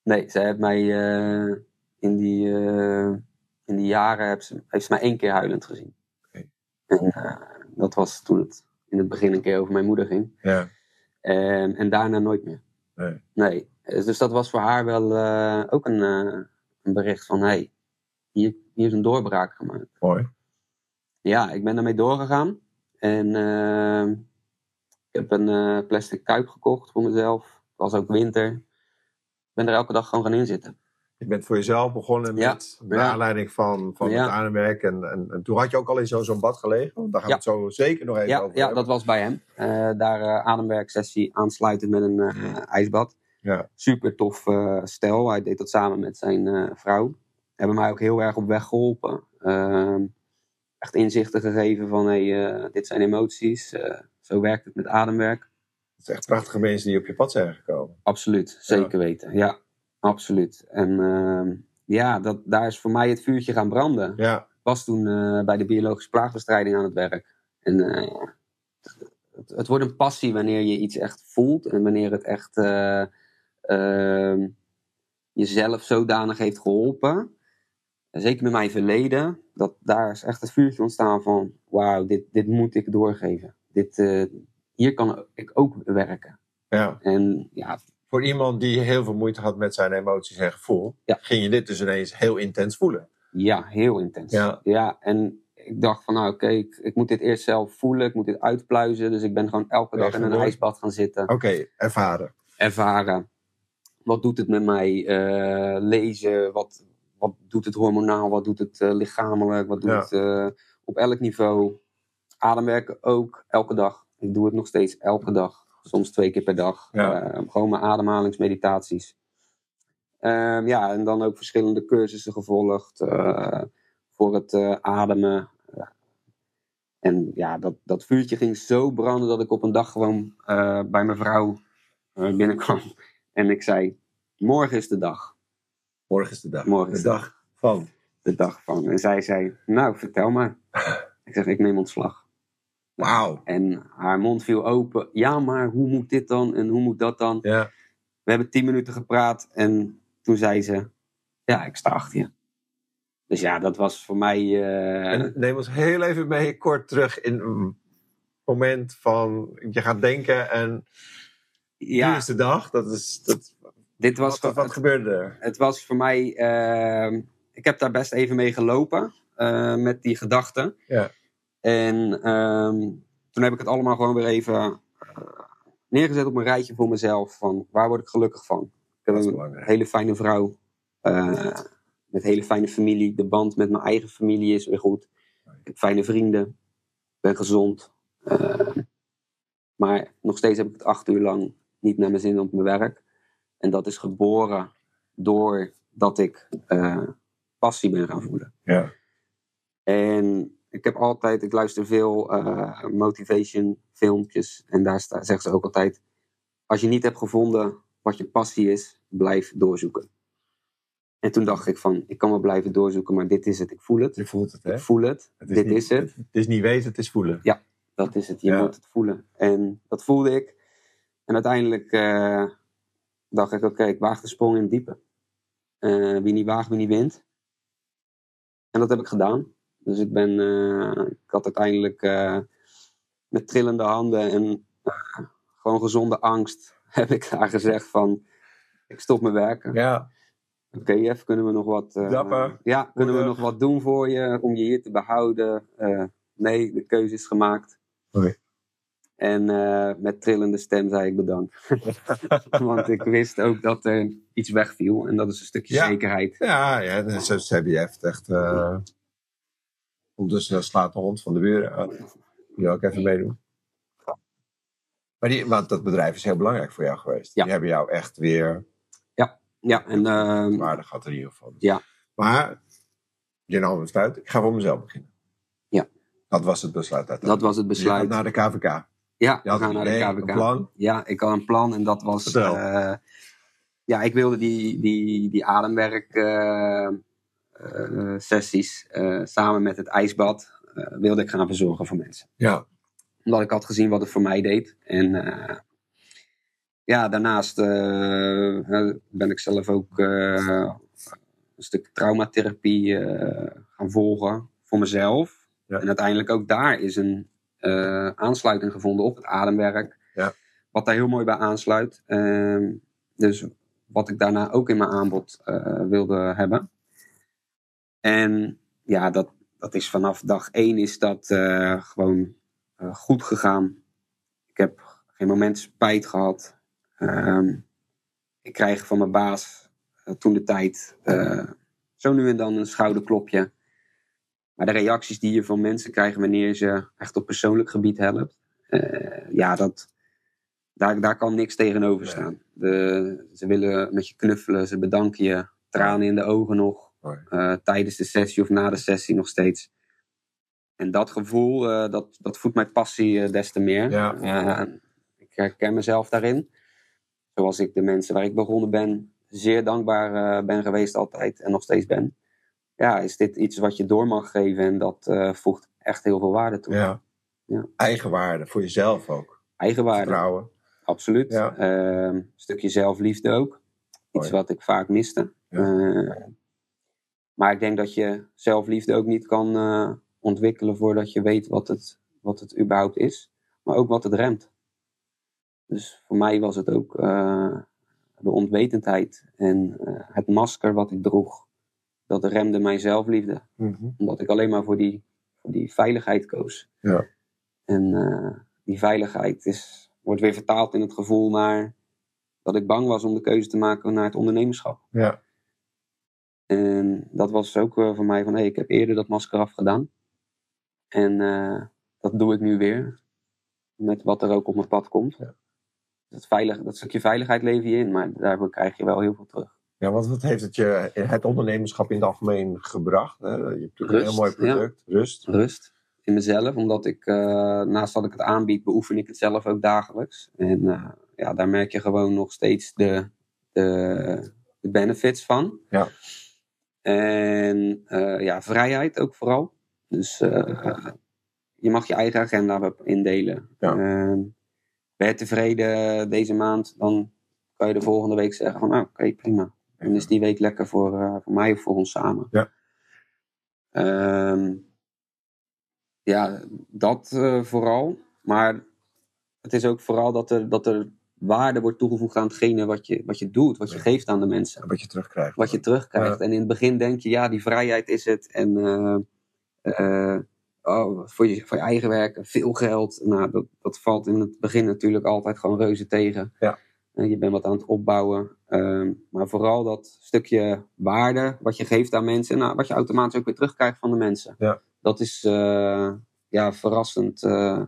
Nee, zij heeft mij eh, in, die, eh, in die jaren heeft ze, heeft ze mij één keer huilend gezien. En eh, dat was toen het in het begin een keer over mijn moeder ging.
Ja.
En, en daarna nooit meer.
Nee.
Nee. Dus dat was voor haar wel ook een, een bericht van: hé, hey, hier, hier is een doorbraak gemaakt.
Mooi.
Ja, ik ben daarmee doorgegaan. En eh, ik heb een eh, plastic kuip gekocht voor mezelf. Het was ook winter. Ik ben er elke dag gewoon gaan inzitten.
Je bent voor jezelf begonnen
Ja.
met naar
Ja.
aanleiding van, van
Ja.
het ademwerk. En, en, en toen had je ook al in zo- zo'n bad gelegen. Want daar gaan
Ja.
we het zo zeker nog even
Ja,
over
ja
hebben.
dat was bij hem. Eh, daar eh ademwerksessie aansluitend met een ijsbad.
Ja.
Super tof stel. Hij deed dat samen met zijn vrouw. Hebben mij ook heel erg op weg geholpen. Echt inzichten gegeven van hey, eh, dit zijn emoties. Eh, zo werkt het met ademwerk.
Het zijn echt prachtige mensen die op je pad zijn gekomen.
Absoluut, zeker weten. Ja, absoluut. En ehm, ja, dat, daar is voor mij het vuurtje gaan branden.
Ja.
Ik was toen eh, bij de biologische plaagbestrijding aan het werk. En het, het wordt een passie wanneer je iets echt voelt en wanneer het echt eh, ehm, jezelf zodanig heeft geholpen. Zeker met mijn verleden, dat daar is echt het vuurtje ontstaan van: wauw, dit, dit moet ik doorgeven. Dit, eh, hier kan ik ook werken.
ja.
En ja,
Voor iemand die heel veel moeite had met zijn emoties en gevoel,
Ja.
ging je dit dus ineens heel intens voelen.
Ja, heel intens.
Ja.
en ik dacht van nou oké, ik, ik moet dit eerst zelf voelen, ik moet dit uitpluizen. Dus ik ben gewoon elke dag in een ijsbad gaan zitten,
Oké, ervaren.
ervaren. Wat doet het met mij? Eh, lezen, wat, wat doet het hormonaal, wat doet het eh, lichamelijk, wat doet
Ja.
het eh, op elk niveau. Ademwerken ook, elke dag. Ik doe het nog steeds elke dag, soms twee keer per dag.
Ja.
Eh, gewoon mijn ademhalingsmeditaties. Ehm, ja, en dan ook verschillende cursussen gevolgd voor het ademen. En ja, dat, dat vuurtje ging zo branden dat ik op een dag gewoon bij mijn vrouw binnenkwam. En ik zei, morgen is de dag.
Morgen is de dag.
Morgen
de
de
dag van.
De dag van. En zij zei, nou vertel maar. Ik zeg, ik neem ontslag.
Wauw.
En haar mond viel open. Ja, maar hoe moet dit dan? En hoe moet dat dan?
Ja.
We hebben tien minuten gepraat en toen zei ze: Ja, ik sta achter je. Dus ja, dat was voor mij. eh,
En neem ons heel even mee kort terug in een moment van je gaat denken en
ja,
hier is de dag. Dat is, dat,
dit was.
wat, wat gebeurde er?
Het was voor mij. eh, ik heb daar best even mee gelopen eh, met die gedachten.
Ja.
En ehm, toen heb ik het allemaal gewoon weer even eh, neergezet op een rijtje voor mezelf. Van waar word ik gelukkig van? Ik heb een hele fijne vrouw. eh, met hele fijne familie. De band met mijn eigen familie is weer goed. Ik heb fijne vrienden. Ik ben gezond. Uh, maar nog steeds heb ik het acht uur lang niet naar mijn zin op mijn werk. En dat is geboren doordat ik uh, passie ben gaan voelen.
Ja.
En ik heb altijd, ik luister veel uh, motivation filmpjes. En daar sta, zeggen ze ook altijd: als je niet hebt gevonden wat je passie is, blijf doorzoeken. En toen dacht ik van, ik kan wel blijven doorzoeken, maar dit is het, ik voel het.
Je voelt het, hè?
Ik voel het,
Het
dit
niet,
is het.
Het is niet weten, het is voelen.
Ja. Dat is het, je
Ja.
moet het voelen. En dat voelde ik. En uiteindelijk eh, dacht ik, oké, ik waag de sprong in het diepe. Eh, wie niet waagt, wie niet wint. En dat heb ik gedaan. Dus ik ben, eh, ik had uiteindelijk eh, met trillende handen en gewoon gezonde angst, heb ik daar gezegd van, ik stop met werken.
Ja.
Oké, Jeff, kunnen we nog wat...
Dapper.
Ja, kunnen we nog wat doen voor je, om je hier te behouden? Eh, nee, de keuze is gemaakt.
Oké.
En eh, met trillende stem zei ik bedankt. Want ik wist ook dat er iets wegviel. En dat is een stukje
Ja.
zekerheid.
Ja, ja dus zo heb je echt eh ondertussen slaat de hond van de buren. Die wil ook even meedoen. Maar die, want dat bedrijf is heel belangrijk voor jou geweest.
Ja.
Die hebben jou echt weer
Ja, en ehm,
waardig gehad in ieder geval.
Ja.
Maar je nam het besluit, ik ga voor mezelf beginnen.
Ja.
Dat was het besluit
dat was het
je gaat
besluit.
naar de KVK.
Ja, we
had
gaan
een
naar de KVK.
plan.
Ja, ik had een plan en dat was... Eh, ja, ik wilde die, die, die ademwerk eh, eh, sessies samen met het ijsbad wilde ik gaan verzorgen voor mensen.
Ja.
Omdat ik had gezien wat het voor mij deed. En ja, daarnaast ben ik zelf ook een stuk traumatherapie gaan volgen voor mezelf.
Ja.
En uiteindelijk ook daar is een eh, aansluiting gevonden op het ademwerk.
Ja.
Wat daar heel mooi bij aansluit. Ehm, dus wat ik daarna ook in mijn aanbod eh, wilde hebben. En ja, dat, dat is vanaf dag één is dat eh, gewoon goed gegaan. Ik heb geen moment spijt gehad. Ehm, ik krijg van mijn baas toen de tijd zo nu en dan een schouderklopje. Maar de reacties die je van mensen krijgt wanneer je ze echt op persoonlijk gebied helpt, eh, ja, dat, daar, daar kan niks tegenover
Nee.
staan. De, ze willen met je knuffelen, ze bedanken je, tranen in de ogen nog, eh, tijdens de sessie of na de sessie nog steeds. En dat gevoel, eh, dat, dat voedt mijn passie des te meer.
Ja.
Ik herken mezelf daarin. Zoals ik de mensen waar ik begonnen ben, zeer dankbaar ben geweest altijd en nog steeds ben. Ja, is dit iets wat je door mag geven en dat eh, voegt echt heel veel waarde toe.
Ja.
Ja.
Eigenwaarde voor jezelf ook.
Eigenwaarde,
Vertrouwen.
absoluut.
Ja.
Ehm, een stukje zelfliefde ook. Iets wat ik vaak miste.
Ja.
Eh, maar ik denk dat je zelfliefde ook niet kan eh, ontwikkelen voordat je weet wat het, wat het überhaupt is. Maar ook wat het remt. Dus voor mij was het ook de onwetendheid en het masker wat ik droeg. Dat remde mijn zelfliefde.
Mhm.
Omdat ik alleen maar voor die, voor die veiligheid koos.
Ja.
En eh, die veiligheid is, wordt weer vertaald in het gevoel naar dat ik bang was om de keuze te maken naar het ondernemerschap.
Ja.
En dat was ook eh, voor mij van, hé, ik heb eerder dat masker afgedaan. En eh, dat doe ik nu weer. Met wat er ook op mijn pad komt.
Ja.
Dat, veilig, dat stukje veiligheid lever je in, maar daarvoor krijg je wel heel veel terug.
Ja, want wat heeft het je, het ondernemerschap in het algemeen gebracht? Hè? Je hebt natuurlijk een heel mooi product, rust.
Rust in mezelf, omdat ik, eh, naast dat ik het aanbied, beoefen ik het zelf ook dagelijks. En eh, ja, daar merk je gewoon nog steeds de, de, de benefits van.
Ja.
En eh, ja, vrijheid ook vooral. Dus je mag je eigen agenda indelen.
Ja.
Ehm, ben je tevreden deze maand, dan kan je de volgende week zeggen van, nou, oké, prima. Dan is die week lekker voor, eh, voor mij of voor ons samen.
Ja.
Ehm, ja, dat eh, vooral. Maar het is ook vooral dat er, dat er waarde wordt toegevoegd aan hetgene wat je, wat je doet, wat je
Ja.
geeft aan de mensen
Wat je terugkrijgt.
wat je terugkrijgt. En in het begin denk je, ja, die vrijheid is het. En eh, oh, voor, je, voor je eigen werk, veel geld. Nou, dat, dat valt in het begin natuurlijk altijd gewoon reuze tegen.
Ja.
Je bent wat aan het opbouwen. Ehm, maar vooral dat stukje waarde wat je geeft aan mensen. Nou, wat je automatisch ook weer terugkrijgt van de mensen.
Ja.
Dat is eh, ja, verrassend eh,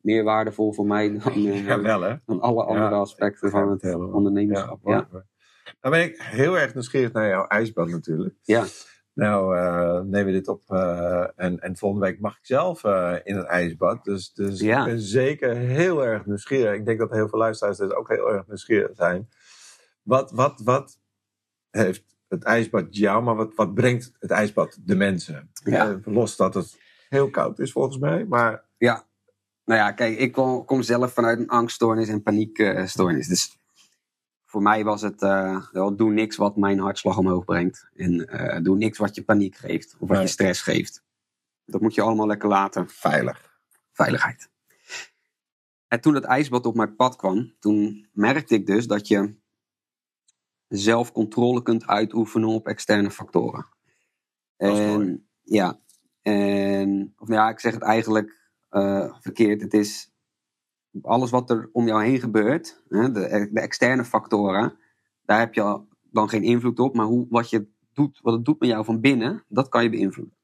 meer waardevol voor mij dan, eh,
Ja, wel hè?
dan alle andere
Ja,
aspecten van het ondernemerschap. Ja.
Nou ben ik heel erg nieuwsgierig naar jouw ijsbad natuurlijk.
Ja.
Nou uh, nemen we dit op uh, en, en volgende week mag ik zelf uh, in een ijsbad. Dus, dus
Ja.
ik ben zeker heel erg nieuwsgierig. Ik denk dat heel veel luisteraars dus ook heel erg nieuwsgierig zijn. Wat, wat, wat heeft het ijsbad jou, maar wat, wat brengt het ijsbad de mensen?
Ja.
Eh, los dat het heel koud is volgens mij, maar
Ja, nou ja, kijk, ik kom, kom zelf vanuit een angststoornis en paniekstoornis. Dus voor mij was het, eh, wel, doe niks wat mijn hartslag omhoog brengt. En eh, doe niks wat je paniek geeft of wat
Nee.
je stress geeft. Dat moet je allemaal lekker laten.
veilig.
Veiligheid. En toen het ijsbad op mijn pad kwam, toen merkte ik dus dat je zelf controle kunt uitoefenen op externe factoren.
Dat
en ja, en of nou ja, ik zeg het eigenlijk eh, verkeerd. Het is alles wat er om jou heen gebeurt, hè, de, de externe factoren, daar heb je dan geen invloed op. Maar hoe, wat, je doet, wat het doet met jou van binnen, dat kan je beïnvloeden.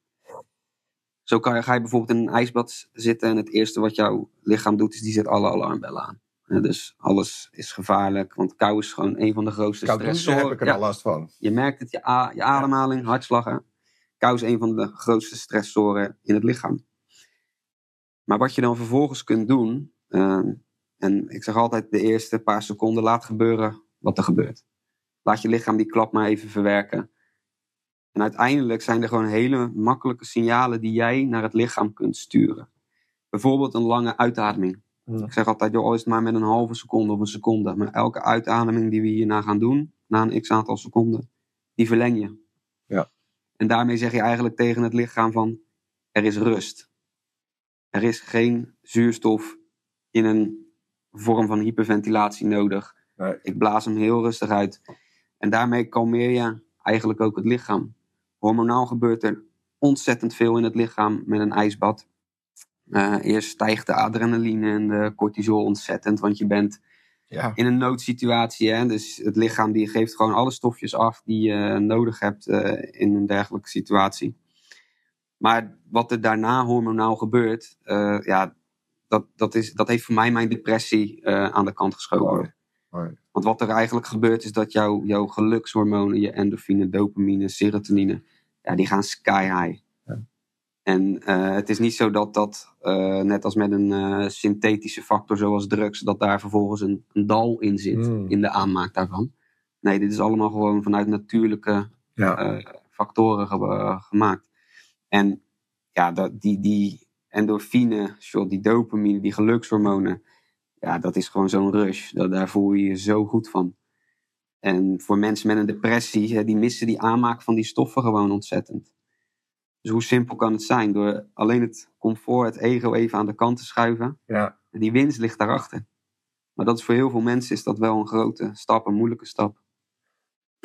Zo kan je, ga je bijvoorbeeld in een ijsbad zitten en het eerste wat jouw lichaam doet, is die zet alle alarmbellen aan. Dus alles is gevaarlijk, want kou is gewoon een van de grootste
Koud douchen
stressoren.
heb ik er
Ja.
al last van.
Je merkt het, je, ademhaling, hartslagen. Kou is een van de grootste stressoren in het lichaam. Maar wat je dan vervolgens kunt doen, en ik zeg altijd de eerste paar seconden laat gebeuren wat er gebeurt. Laat je lichaam die klap maar even verwerken. En uiteindelijk zijn er gewoon hele makkelijke signalen die jij naar het lichaam kunt sturen. Bijvoorbeeld een lange uitademing. Ik zeg altijd, joh, al is het maar met een halve seconde of een seconde. Maar elke uitademing die we hierna gaan doen, na een x aantal seconden, die verleng je.
Ja.
En daarmee zeg je eigenlijk tegen het lichaam van, er is rust. Er is geen zuurstof in een vorm van hyperventilatie nodig.
Nee.
Ik blaas hem heel rustig uit. En daarmee kalmeer je eigenlijk ook het lichaam. Hormonaal gebeurt er ontzettend veel in het lichaam met een ijsbad. Eh, eerst stijgt de adrenaline en de cortisol ontzettend, want je bent
Ja.
in een noodsituatie. Hè? Dus het lichaam die geeft gewoon alle stofjes af die je nodig hebt eh, in een dergelijke situatie. Maar wat er daarna hormonaal gebeurt, eh, ja, dat, dat, is, dat heeft voor mij mijn depressie eh, aan de kant geschoven. Want wat er eigenlijk gebeurt is dat jouw, jouw gelukshormonen, je endorfine, dopamine, serotonine, ja, die gaan sky high.
Ja.
En eh, het is niet zo dat dat, eh, net als met een synthetische factor zoals drugs, dat daar vervolgens een, een dal in zit,
Mm.
in de aanmaak daarvan. Nee, dit is allemaal gewoon vanuit natuurlijke
Ja.
factoren ge- gemaakt. En ja, dat, die, die endorfine, shot, die dopamine, die gelukshormonen, ja, dat is gewoon zo'n rush. Dat, daar voel je je zo goed van. En voor mensen met een depressie, die missen die aanmaak van die stoffen gewoon ontzettend. Dus hoe simpel kan het zijn? Door alleen het comfort, het ego even aan de kant te schuiven.
Ja.
En die winst ligt daarachter. Maar dat is voor heel veel mensen is dat wel een grote stap, een moeilijke stap.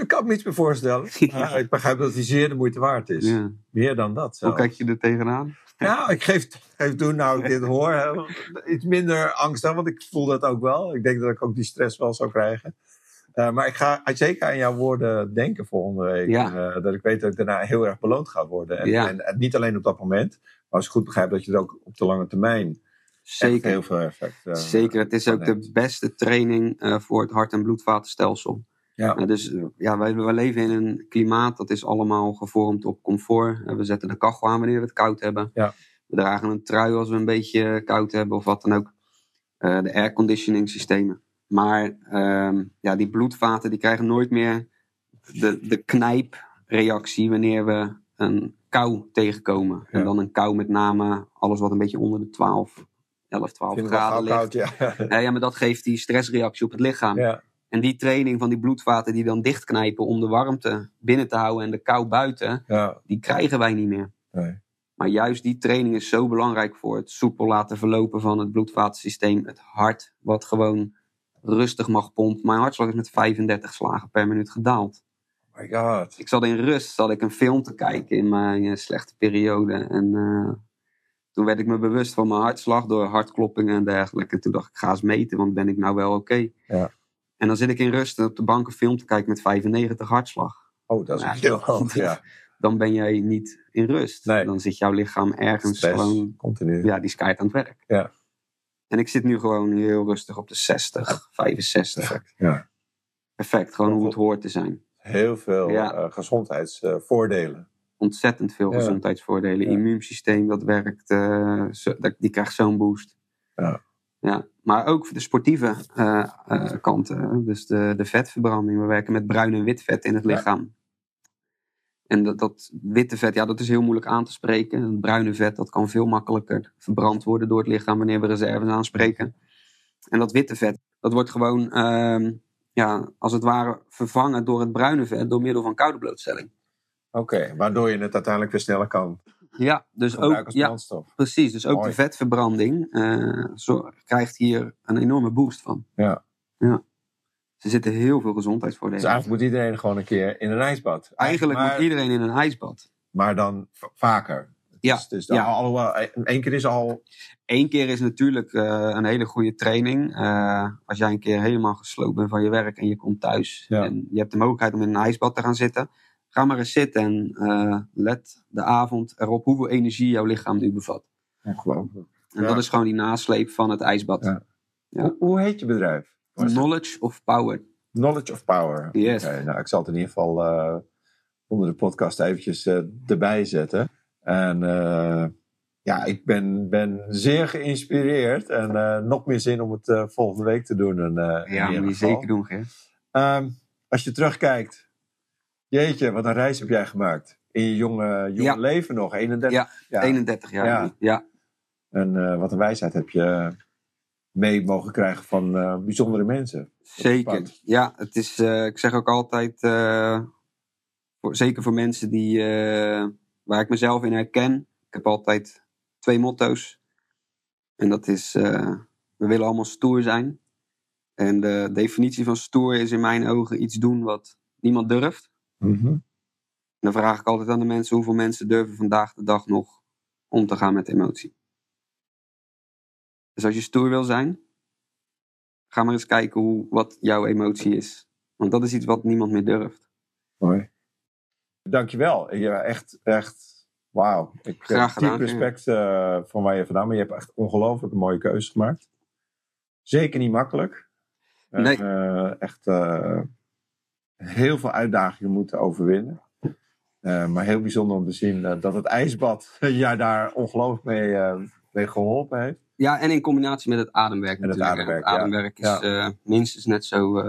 Ik kan me iets meer voorstellen. Maar ik begrijp dat die zeer de moeite waard is.
Ja.
Meer dan dat
Hoe kijk je er tegenaan?
Ja, ik geef, geef toen nou ik dit hoor hè, iets minder angst aan, want ik voel dat ook wel. Ik denk dat ik ook die stress wel zou krijgen. Eh, maar ik ga zeker aan jouw woorden denken volgende week.
Ja.
Eh, dat ik weet dat ik daarna heel erg beloond ga worden. En,
Ja.
en, en niet alleen op dat moment, maar als ik goed begrijp dat je er ook op de lange termijn
Zeker.
heel veel effect eh,
Zeker, het is ook de beste training voor het hart- en bloedvatenstelsel.
Ja.
Eh, dus eh, ja, wij, wij leven in een klimaat dat is allemaal gevormd op comfort. Eh, we zetten de kachel aan wanneer we het koud hebben.
Ja.
We dragen een trui als we een beetje koud hebben of wat dan ook. Eh, de airconditioning systemen. Maar ehm, ja, die bloedvaten die krijgen nooit meer de, de knijpreactie wanneer we een kou tegenkomen. En dan een kou met name alles wat een beetje onder de 12, 11, 12
Ik vind het wel
graden ligt.
koud, ja.
Ja, ja, maar dat geeft die stressreactie op het lichaam.
ja.
En die training van die bloedvaten die dan dichtknijpen om de warmte binnen te houden en de kou buiten,
ja.
die krijgen wij niet meer.
Nee.
Maar juist die training is zo belangrijk voor het soepel laten verlopen van het bloedvatensysteem. Het hart, wat gewoon rustig mag pompen. Mijn hartslag is met 35 slagen per minuut gedaald.
Oh my god.
Ik zat in rust, zat ik een film te kijken in mijn eh, slechte periode. En eh, toen werd ik me bewust van mijn hartslag door hartkloppingen en dergelijke. En toen dacht ik, ga eens meten, want ben ik nou wel oké?
Ja.
En dan zit ik in rust op de bank een film te kijken met 95 hartslag.
Oh, dat is
Ja,
heel handig. Ja.
Dan ben jij niet in rust.
Nee.
Dan zit jouw lichaam ergens
Stress,
gewoon,
continu.
ja, die is aan het werk.
Ja.
En ik zit nu gewoon heel rustig op de 60, 65.
Perfect. Ja.
Perfect, gewoon hoe het hoort te zijn.
Heel veel
Ja.
eh, gezondheidsvoordelen.
Ontzettend veel
Ja.
gezondheidsvoordelen. Immuunsysteem, dat werkt, eh, zo- die krijgt zo'n boost.
Ja.
Ja, maar ook de sportieve eh, eh, kanten. Dus de, de vetverbranding. We werken met bruin en wit vet in het
Ja.
lichaam. En dat, dat witte vet, ja, dat is heel moeilijk aan te spreken. Het bruine vet, dat kan veel makkelijker verbrand worden door het lichaam wanneer we reserves aanspreken. En dat witte vet, dat wordt gewoon, ehm, ja, als het ware vervangen door het bruine vet door middel van koude blootstelling.
Oké, waardoor je het uiteindelijk weer sneller kan
Ja, dus ook,
als
ja, precies. Dus ook de vetverbranding eh, zo, krijgt hier een enorme boost van.
Ja.
ja. Er zitten heel veel
Dus
gezondheidsvoordelen.
eigenlijk moet iedereen gewoon een keer in een ijsbad.
Eigenlijk
maar,
moet iedereen in een ijsbad.
Maar dan vaker.
Ja,
Dus, dus
ja.
alhoewel, één keer is al...
Eén keer is natuurlijk eh, een hele goede training. Eh, als jij een keer helemaal gesloopt bent van je werk en je komt thuis
Ja.
en je hebt de mogelijkheid om in een ijsbad te gaan zitten. Ga maar eens zitten en eh, let de avond erop hoeveel energie jouw lichaam nu bevat.
Ongelooflijk.
En
Ja.
dat is gewoon die nasleep van het ijsbad.
Ja.
Ja.
Hoe, hoe heet je bedrijf?
Knowledge of power.
Knowledge of Power.
Yes.
Nou, ik zal het in ieder geval eh, onder de podcast eventjes eh, erbij zetten. En ja, ik ben, ben zeer geïnspireerd. En nog meer zin om het volgende week te doen. En,
Ja, moet je zeker doen, Ger.
Ehm, als je terugkijkt. Jeetje, wat een reis heb jij gemaakt. In je jonge, jonge
Ja.
leven nog. 31.
Ja,
Ja.
31 jaar.
Ja. En eh, wat een wijsheid heb je mee mogen krijgen van eh, bijzondere mensen.
Zeker. Ja, het is, eh, ik zeg ook altijd, voor, zeker voor mensen die, waar ik mezelf in herken. Ik heb altijd twee motto's. En dat is, we willen allemaal stoer zijn. En de definitie van stoer is in mijn ogen iets doen wat niemand durft.
Mhm.
Dan vraag ik altijd aan de mensen, hoeveel mensen durven vandaag de dag nog om te gaan met emotie? Dus als je stoer wil zijn, ga maar eens kijken hoe, wat jouw emotie is. Want dat is iets wat niemand meer durft.
Mooi. Dankjewel. Ja, echt, echt, wauw. Ik
Graag
heb diep
gedaan,
respect eh voor waar je vandaan Maar je hebt echt ongelooflijk een mooie keuze gemaakt. Zeker niet makkelijk. En,
Nee.
eh, echt eh, heel veel uitdagingen moeten overwinnen. Eh, maar heel bijzonder om te zien eh, dat het ijsbad jij daar ongelooflijk mee, eh, mee geholpen heeft.
Ja, en in combinatie met het ademwerk
En het
natuurlijk. hè.
ademwerk, ja.
ademwerk is
Ja.
minstens net zo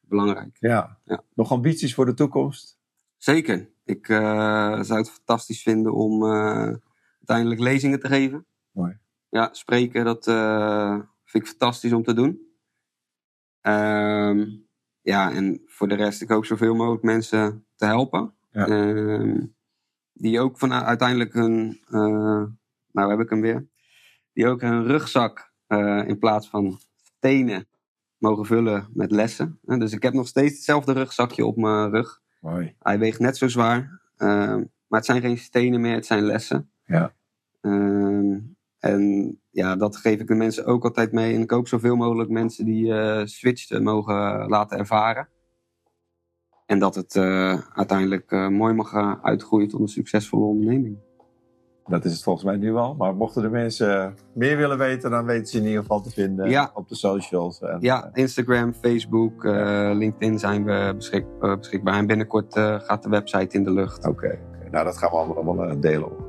belangrijk.
Ja.
Ja.
Nog ambities voor de toekomst?
Zeker. Ik zou het fantastisch vinden om uiteindelijk lezingen te geven.
Mooi.
Ja, spreken, dat vind ik fantastisch om te doen. Ehm, ja, en voor de rest, ik hoop zoveel mogelijk mensen te helpen.
Ja.
Ehm, die ook van uiteindelijk hun, eh, nou heb ik hem weer, die ook hun rugzak eh, in plaats van stenen mogen vullen met lessen. Eh, dus ik heb nog steeds hetzelfde rugzakje op mijn rug.
Mooi.
Hij weegt net zo zwaar. ehm, maar het zijn geen stenen meer, het zijn lessen.
Ja.
Ehm, en ja, dat geef ik de mensen ook altijd mee. En ik hoop zoveel mogelijk mensen die eh Switch mogen laten ervaren. En dat het eh, uiteindelijk eh, mooi mag eh, uitgroeien tot een succesvolle onderneming.
Dat is het volgens mij nu al. Maar mochten de mensen meer willen weten, dan weten ze in ieder geval te vinden
Ja.
op de socials. En,
Ja, Instagram, Facebook, eh, LinkedIn zijn we beschik- eh, beschikbaar. En binnenkort eh, gaat de website in de lucht.
Oké, nou dat gaan we allemaal, eh, delen.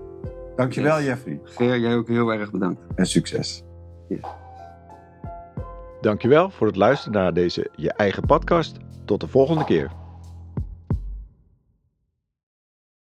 Dankjewel
Yes.
Jeffrey
Geer, jij ook heel erg bedankt.
en succes.
Yes.
Dankjewel voor het luisteren naar deze Je Eigen Podcast. Tot de volgende keer.